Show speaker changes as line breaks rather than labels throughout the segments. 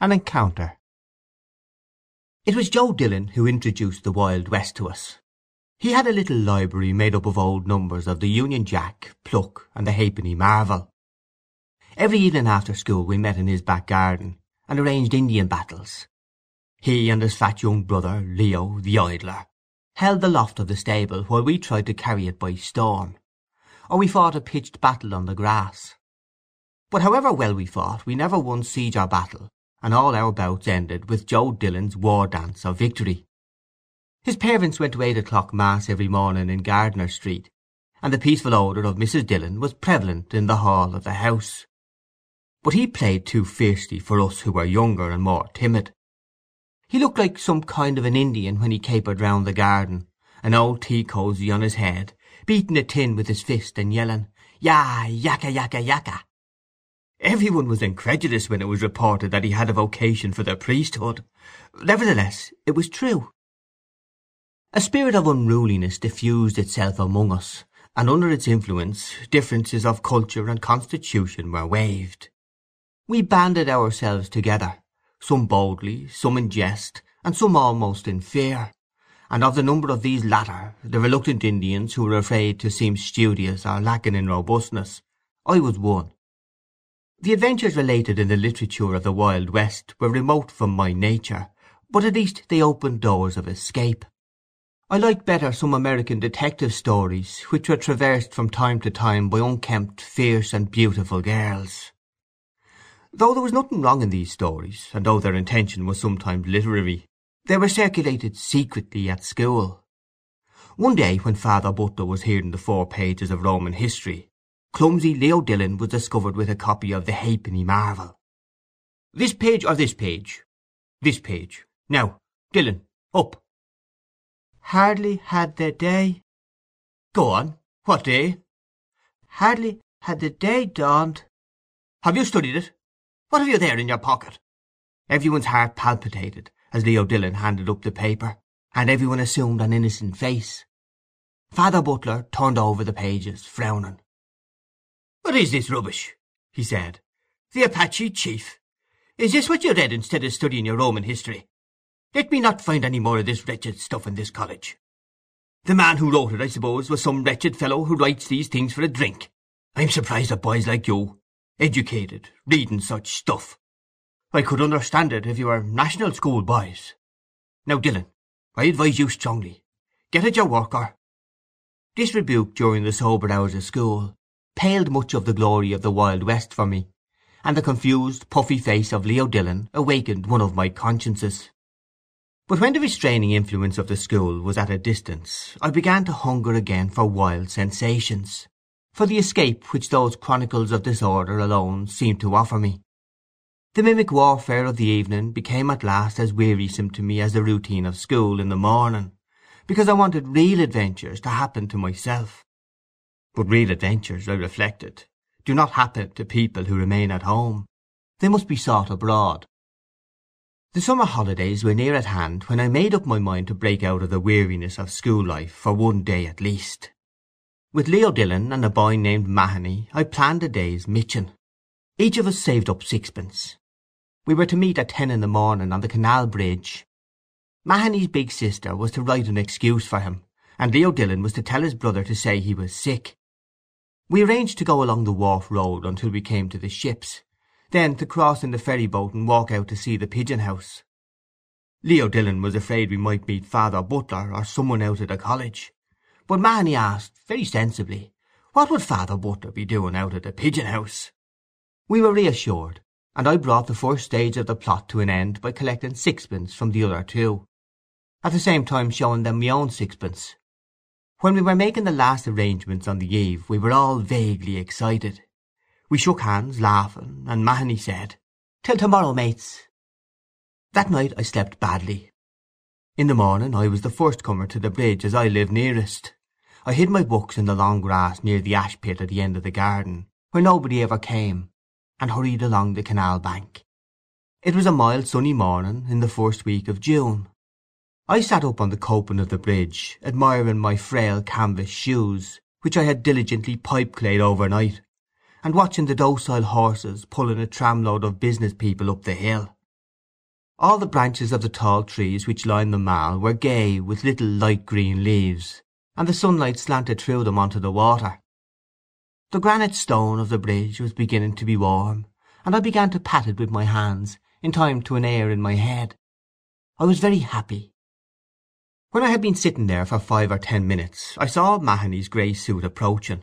An Encounter It was Joe Dillon who introduced the Wild West to us. He had a little library made up of old numbers of the Union Jack, Pluck, and the Halfpenny Marvel. Every evening after school we met in his back garden, and arranged Indian battles. He and his fat young brother, Leo, the idler, held the loft of the stable while we tried to carry it by storm, or we fought a pitched battle on the grass. But however well we fought we never won siege or battle, and all our bouts ended with Joe Dillon's war dance of victory. His parents went to eight o'clock mass every morning in Gardiner Street, and the peaceful odour of Mrs. Dillon was prevalent in the hall of the house. But he played too fiercely for us who were younger and more timid. He looked like some kind of an Indian when he capered round the garden, an old tea cosy on his head, beating a tin with his fist and yelling, Ya, yakka, yakka, yakka. Every one was incredulous when it was reported that he had a vocation for the priesthood. Nevertheless, it was true. A spirit of unruliness diffused itself among us, and under its influence differences of culture and constitution were waived. We banded ourselves together, some boldly, some in jest, and some almost in fear, and of the number of these latter, the reluctant Indians who were afraid to seem studious or lacking in robustness, I was one. The adventures related in the literature of the Wild West were remote from my nature, but at least they opened doors of escape. I liked better some American detective stories which were traversed from time to time by unkempt, fierce, and beautiful girls. Though there was nothing wrong in these stories, and though their intention was sometimes literary, they were circulated secretly at school. One day when Father Butler was hearing the four pages of Roman history, clumsy Leo Dillon was discovered with a copy of the Halfpenny Marvel. This page or this page? This page. Now, Dillon, up. Hardly had the day. Go on. What day? Hardly had the day dawned. Have you studied it? What have you there in your pocket? Everyone's heart palpitated as Leo Dillon handed up the paper, and everyone assumed an innocent face. Father Butler turned over the pages, frowning. What is this rubbish? he said. The Apache chief? Is this what you read instead of studying your Roman history? Let me not find any more of this wretched stuff in this college. The man who wrote it, I suppose, was some wretched fellow who writes these things for a drink. I'm surprised at boys like you, educated, reading such stuff. I could understand it if you were national school boys. Now, Dillon, I advise you strongly. Get at your work, or... This rebuke during the sober hours of school paled much of the glory of the Wild West for me, and the confused, puffy face of Leo Dillon awakened one of my consciences. But when the restraining influence of the school was at a distance I began to hunger again for wild sensations, for the escape which those chronicles of disorder alone seemed to offer me. The mimic warfare of the evening became at last as wearisome to me as the routine of school in the morning, because I wanted real adventures to happen to myself. But real adventures, I reflected, do not happen to people who remain at home. They must be sought abroad. The summer holidays were near at hand when I made up my mind to break out of the weariness of school life for one day at least. With Leo Dillon and a boy named Mahony I planned a day's mitching. Each of us saved up sixpence. We were to meet at ten in the morning on the canal bridge. Mahony's big sister was to write an excuse for him, and Leo Dillon was to tell his brother to say he was sick. We arranged to go along the wharf road until we came to the ships, then to cross in the ferry boat and walk out to see the pigeon house. Leo Dillon was afraid we might meet Father Butler or someone out of the college, but Mahony asked, very sensibly, what would Father Butler be doing out at the pigeon house? We were reassured, and I brought the first stage of the plot to an end by collecting sixpence from the other two, at the same time showing them my own sixpence. When we were making the last arrangements on the eve we were all vaguely excited. We shook hands, laughing, and Mahony said, Till tomorrow, mates. That night I slept badly. In the morning I was the first comer to the bridge as I lived nearest. I hid my books in the long grass near the ash pit at the end of the garden, where nobody ever came, and hurried along the canal bank. It was a mild sunny morning in the first week of June. I sat up on the coping of the bridge, admiring my frail canvas shoes, which I had diligently pipe-clayed overnight, and watching the docile horses pulling a tramload of business people up the hill. All the branches of the tall trees which lined the mall were gay with little light green leaves, and the sunlight slanted through them on to the water. The granite stone of the bridge was beginning to be warm, and I began to pat it with my hands in time to an air in my head. I was very happy. When I had been sitting there for five or ten minutes I saw Mahony's grey suit approaching.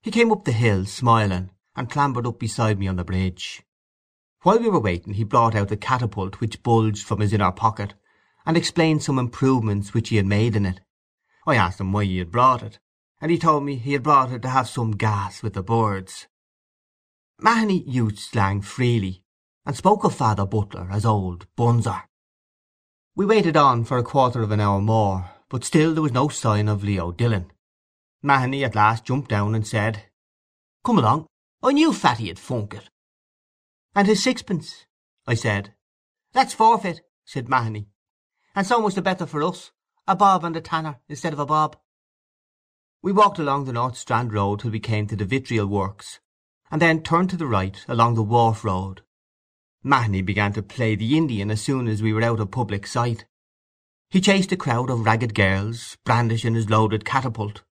He came up the hill smiling, and clambered up beside me on the bridge. While we were waiting he brought out the catapult which bulged from his inner pocket, and explained some improvements which he had made in it. I asked him why he had brought it, and he told me he had brought it to have some gas with the birds. Mahony used slang freely, and spoke of Father Butler as old Bunser. We waited on for a quarter of an hour more, but still there was no sign of Leo Dillon. Mahony at last jumped down and said, "Come along. I knew Fatty'd funk it." "And his sixpence?" I said. "That's forfeit," said Mahony. "And so much the better for us. A bob and a tanner instead of a bob." We walked along the North Strand road till we came to the Vitriol Works, and then turned to the right along the Wharf Road. Mahony began to play the Indian as soon as we were out of public sight. He chased a crowd of ragged girls, brandishing his loaded catapult,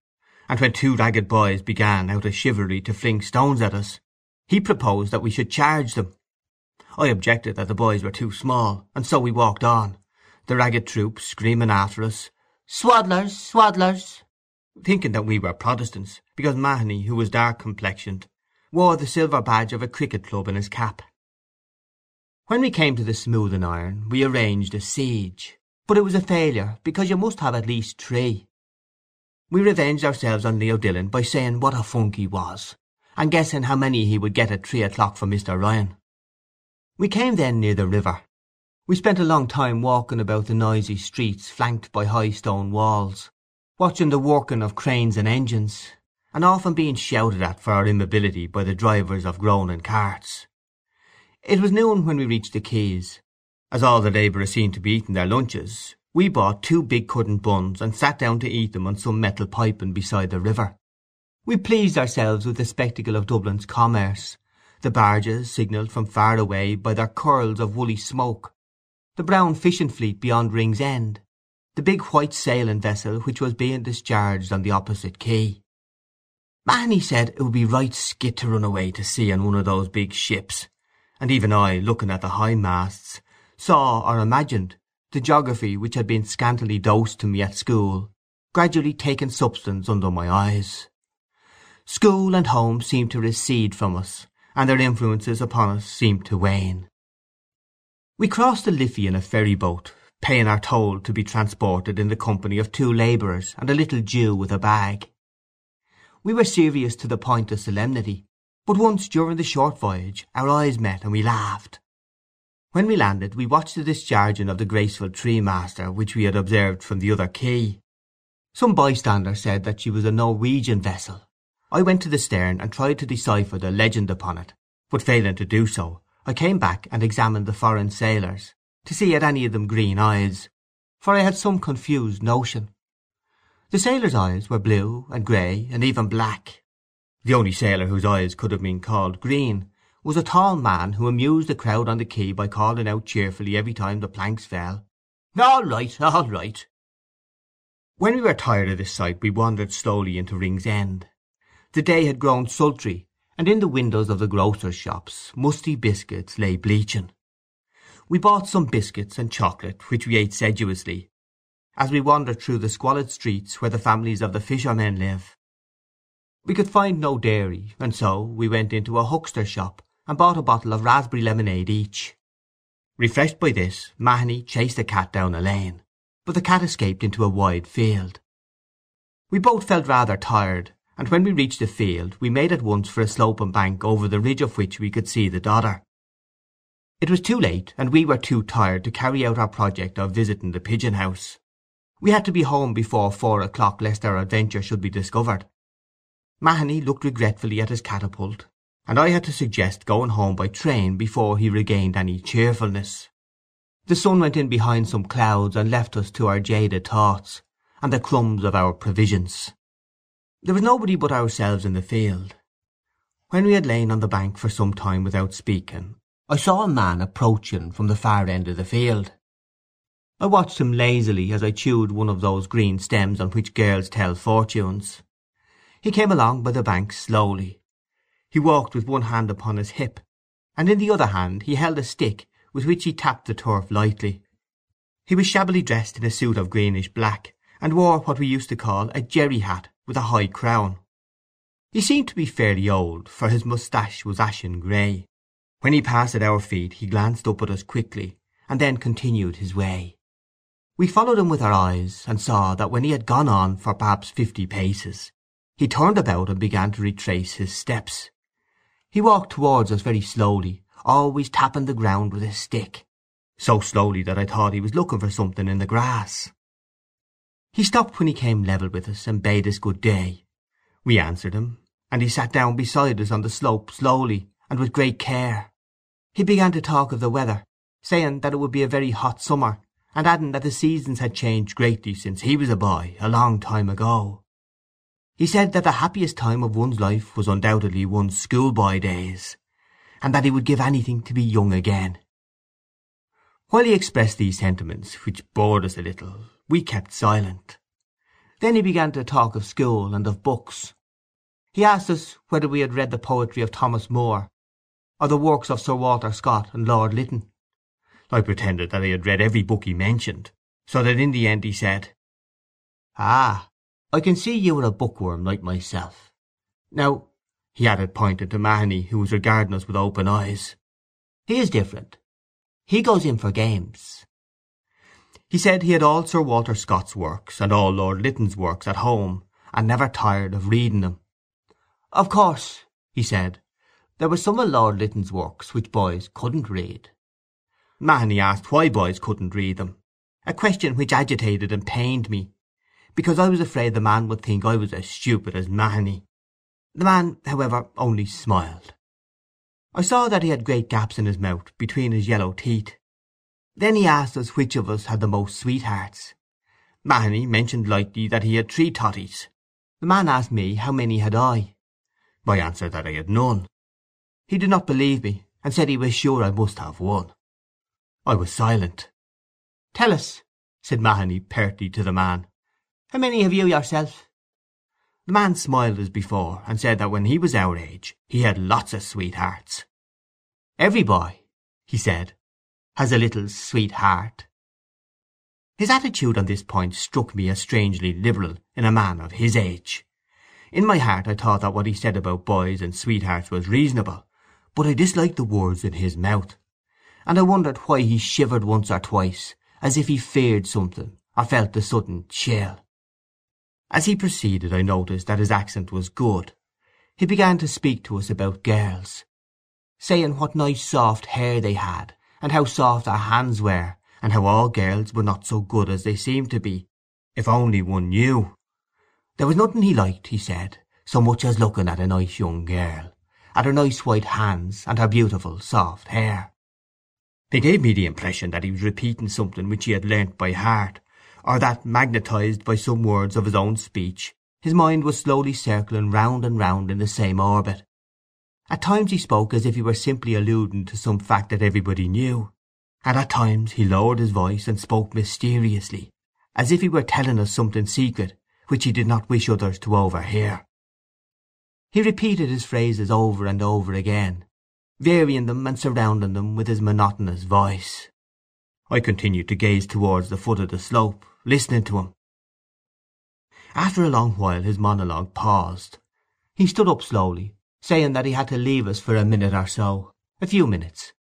and when two ragged boys began out of chivalry to fling stones at us, he proposed that we should charge them. I objected that the boys were too small, and so we walked on, the ragged troop screaming after us, "Swaddlers! Swaddlers!" thinking that we were Protestants, because Mahony, who was dark complexioned, wore the silver badge of a cricket club in his cap. When we came to the smoothing iron we arranged a siege, but it was a failure because you must have at least three. We revenged ourselves on Leo Dillon by saying what a funk he was, and guessing how many he would get at three o'clock from Mr. Ryan. We came then near the river. We spent a long time walking about the noisy streets flanked by high stone walls, watching the working of cranes and engines, and often being shouted at for our immobility by the drivers of groaning carts. It was noon when we reached the quays. As all the labourers seemed to be eating their lunches, we bought two big currant buns and sat down to eat them on some metal piping beside the river. We pleased ourselves with the spectacle of Dublin's commerce. The barges signalled from far away by their curls of woolly smoke, the brown fishing fleet beyond Ringsend, the big white sailing vessel which was being discharged on the opposite quay. Mahony said it would be right skit to run away to sea on one of those big ships, and even I, looking at the high masts, saw or imagined the geography which had been scantily dosed to me at school gradually taking substance under my eyes. School and home seemed to recede from us, and their influences upon us seemed to wane. We crossed the Liffey in a ferry boat, paying our toll to be transported in the company of two labourers and a little Jew with a bag. We were serious to the point of solemnity, but once during the short voyage our eyes met and we laughed. When we landed we watched the discharging of the graceful three-master which we had observed from the other quay. Some bystander said that she was a Norwegian vessel. I went to the stern and tried to decipher the legend upon it, but failing to do so, I came back and examined the foreign sailors, to see had any of them green eyes, for I had some confused notion. The sailors' eyes were blue and grey and even black. The only sailor whose eyes could have been called green was a tall man who amused the crowd on the quay by calling out cheerfully every time the planks fell, "All right, all right!" When we were tired of this sight we wandered slowly into Ringsend. The day had grown sultry, and in the windows of the grocers' shops musty biscuits lay bleaching. We bought some biscuits and chocolate, which we ate sedulously, as we wandered through the squalid streets where the families of the fishermen live. We could find no dairy, and so we went into a huckster's shop and bought a bottle of raspberry lemonade each. Refreshed by this, Mahony chased the cat down a lane, but the cat escaped into a wide field. We both felt rather tired, and when we reached the field we made at once for a sloping bank over the ridge of which we could see the Dodder. It was too late, and we were too tired to carry out our project of visiting the pigeon house. We had to be home before four o'clock lest our adventure should be discovered. Mahony looked regretfully at his catapult, and I had to suggest going home by train before he regained any cheerfulness. The sun went in behind some clouds and left us to our jaded thoughts, and the crumbs of our provisions. There was nobody but ourselves in the field. When we had lain on the bank for some time without speaking, I saw a man approaching from the far end of the field. I watched him lazily as I chewed one of those green stems on which girls tell fortunes. He came along by the bank slowly. He walked with one hand upon his hip, and in the other hand he held a stick with which he tapped the turf lightly. He was shabbily dressed in a suit of greenish black, and wore what we used to call a jerry hat with a high crown. He seemed to be fairly old, for his moustache was ashen grey. When he passed at our feet he glanced up at us quickly, and then continued his way. We followed him with our eyes, and saw that when he had gone on for perhaps fifty paces, he turned about and began to retrace his steps. He walked towards us very slowly, always tapping the ground with his stick, so slowly that I thought he was looking for something in the grass. He stopped when he came level with us, and bade us good day. We answered him, and he sat down beside us on the slope slowly, and with great care. He began to talk of the weather, saying that it would be a very hot summer, and adding that the seasons had changed greatly since he was a boy, a long time ago. He said that the happiest time of one's life was undoubtedly one's schoolboy days, and that he would give anything to be young again. While he expressed these sentiments, which bored us a little, we kept silent. Then he began to talk of school and of books. He asked us whether we had read the poetry of Thomas Moore, or the works of Sir Walter Scott and Lord Lytton. I pretended that I had read every book he mentioned, so that in the end he said, Ah, I can see you are a bookworm like myself. Now, he added, pointing to Mahony, who was regarding us with open eyes, he is different. He goes in for games. He said he had all Sir Walter Scott's works and all Lord Lytton's works at home, and never tired of reading them. Of course, he said, there were some of Lord Lytton's works which boys couldn't read. Mahony asked why boys couldn't read them, a question which agitated and pained me, because I was afraid the man would think I was as stupid as Mahony. The man, however, only smiled. I saw that he had great gaps in his mouth between his yellow teeth. Then he asked us which of us had the most sweethearts. Mahony mentioned lightly that he had three totties. The man asked me how many had I. I answered that I had none. He did not believe me, and said he was sure I must have one. I was silent. "Tell us," said Mahony pertly to the man, "how many have you yourself?" The man smiled as before, and said that when he was our age he had lots of sweethearts. "Every boy," he said, "has a little sweetheart." His attitude on this point struck me as strangely liberal in a man of his age. In my heart I thought that what he said about boys and sweethearts was reasonable, but I disliked the words in his mouth and I wondered why he shivered once or twice, as if he feared something, or felt a sudden chill. As he proceeded I noticed that his accent was good. He began to speak to us about girls, saying what nice soft hair they had, and how soft their hands were, and how all girls were not so good as they seemed to be, if only one knew. There was nothing he liked, he said, so much as looking at a nice young girl, at her nice white hands and her beautiful soft hair. It gave me the impression that he was repeating something which he had learnt by heart, or that, magnetized by some words of his own speech, his mind was slowly circling round and round in the same orbit. At times he spoke as if he were simply alluding to some fact that everybody knew, and at times he lowered his voice and spoke mysteriously, as if he were telling us something secret which he did not wish others to overhear. He repeated his phrases over and over again, varying them and surrounding them with his monotonous voice. I continued to gaze towards the foot of the slope, listening to him. After a long while his monologue paused. He stood up slowly, saying that he had to leave us for a minute or so, a few minutes,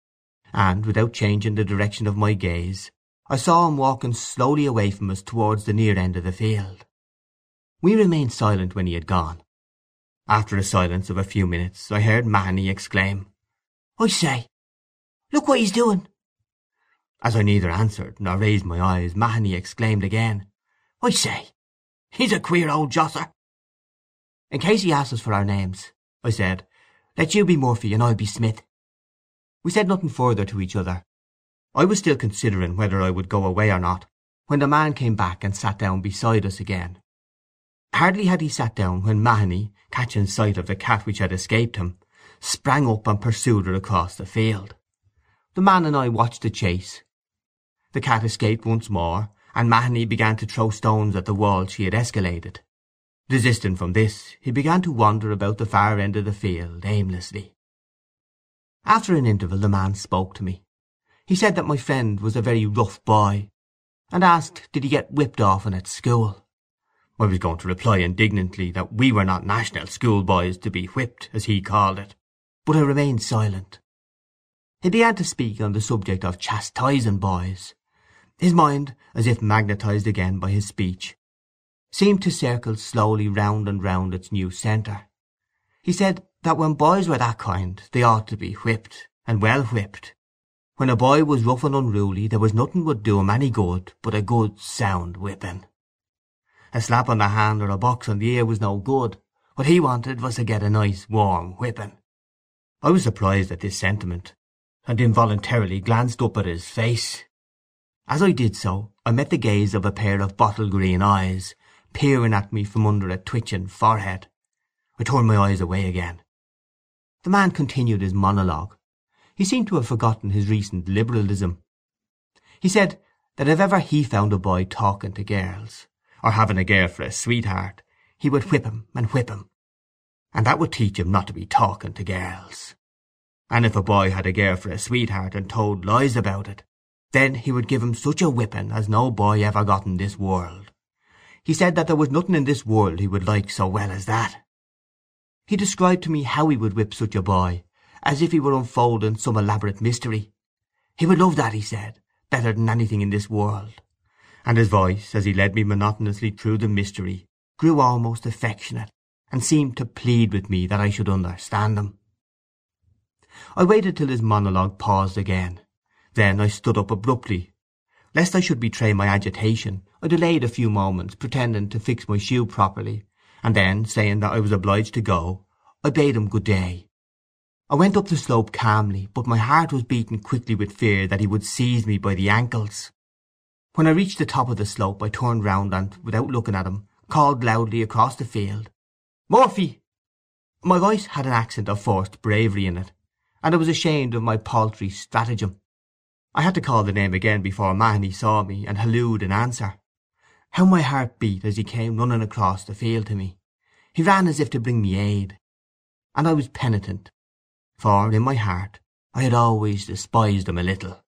and, without changing the direction of my gaze, I saw him walking slowly away from us towards the near end of the field. We remained silent when he had gone. After a silence of a few minutes I heard Mahony exclaim, I say, look what he's doing!" As I neither answered nor raised my eyes Mahony exclaimed again, "I say, he's a queer old josser!" "In case he asks us for our names," I said, "let you be Murphy and I'll be Smith." We said nothing further to each other. I was still considering whether I would go away or not, when the man came back and sat down beside us again. Hardly had he sat down when Mahony, catching sight of the cat which had escaped him, sprang up and pursued her across the field. The man and I watched the chase. The cat escaped once more, and Mahony began to throw stones at the wall she had escaladed. Desisting from this, he began to wander about the far end of the field aimlessly. After an interval the man spoke to me. He said that my friend was a very rough boy, and asked did he get whipped often at school. I was going to reply indignantly that we were not national schoolboys to be whipped, as he called it, but I remained silent. He began to speak on the subject of chastising boys, his mind, as if magnetized again by his speech, seemed to circle slowly round and round its new centre. He said that when boys were that kind they ought to be whipped, and well whipped. When a boy was rough and unruly there was nothing would do him any good but a good sound whipping. A slap on the hand or a box on the ear was no good. What he wanted was to get a nice warm whipping. I was surprised at this sentiment, and involuntarily glanced up at his face. As I did so I met the gaze of a pair of bottle-green eyes peering at me from under a twitching forehead. I turned my eyes away again. The man continued his monologue. He seemed to have forgotten his recent liberalism. He said that if ever he found a boy talking to girls, or having a girl for a sweetheart, he would whip him and whip him, and that would teach him not to be talking to girls. And if a boy had a girl for a sweetheart and told lies about it, then he would give him such a whipping as no boy ever got in this world. He said that there was nothing in this world he would like so well as that. He described to me how he would whip such a boy, as if he were unfolding some elaborate mystery. He would love that, he said, better than anything in this world. And his voice, as he led me monotonously through the mystery, grew almost affectionate, and seemed to plead with me that I should understand him. I waited till his monologue paused again, then I stood up abruptly. Lest I should betray my agitation, I delayed a few moments, pretending to fix my shoe properly, and then, saying that I was obliged to go, I bade him good day. I went up the slope calmly, but my heart was beating quickly with fear that he would seize me by the ankles. When I reached the top of the slope I turned round and, without looking at him, called loudly across the field, "Murphy!" My voice had an accent of forced bravery in it, and I was ashamed of my paltry stratagem. I had to call the name again before Mahony saw me and hallooed in answer. How my heart beat as he came running across the field to me! He ran as if to bring me aid. And I was penitent, for in my heart I had always despised him a little.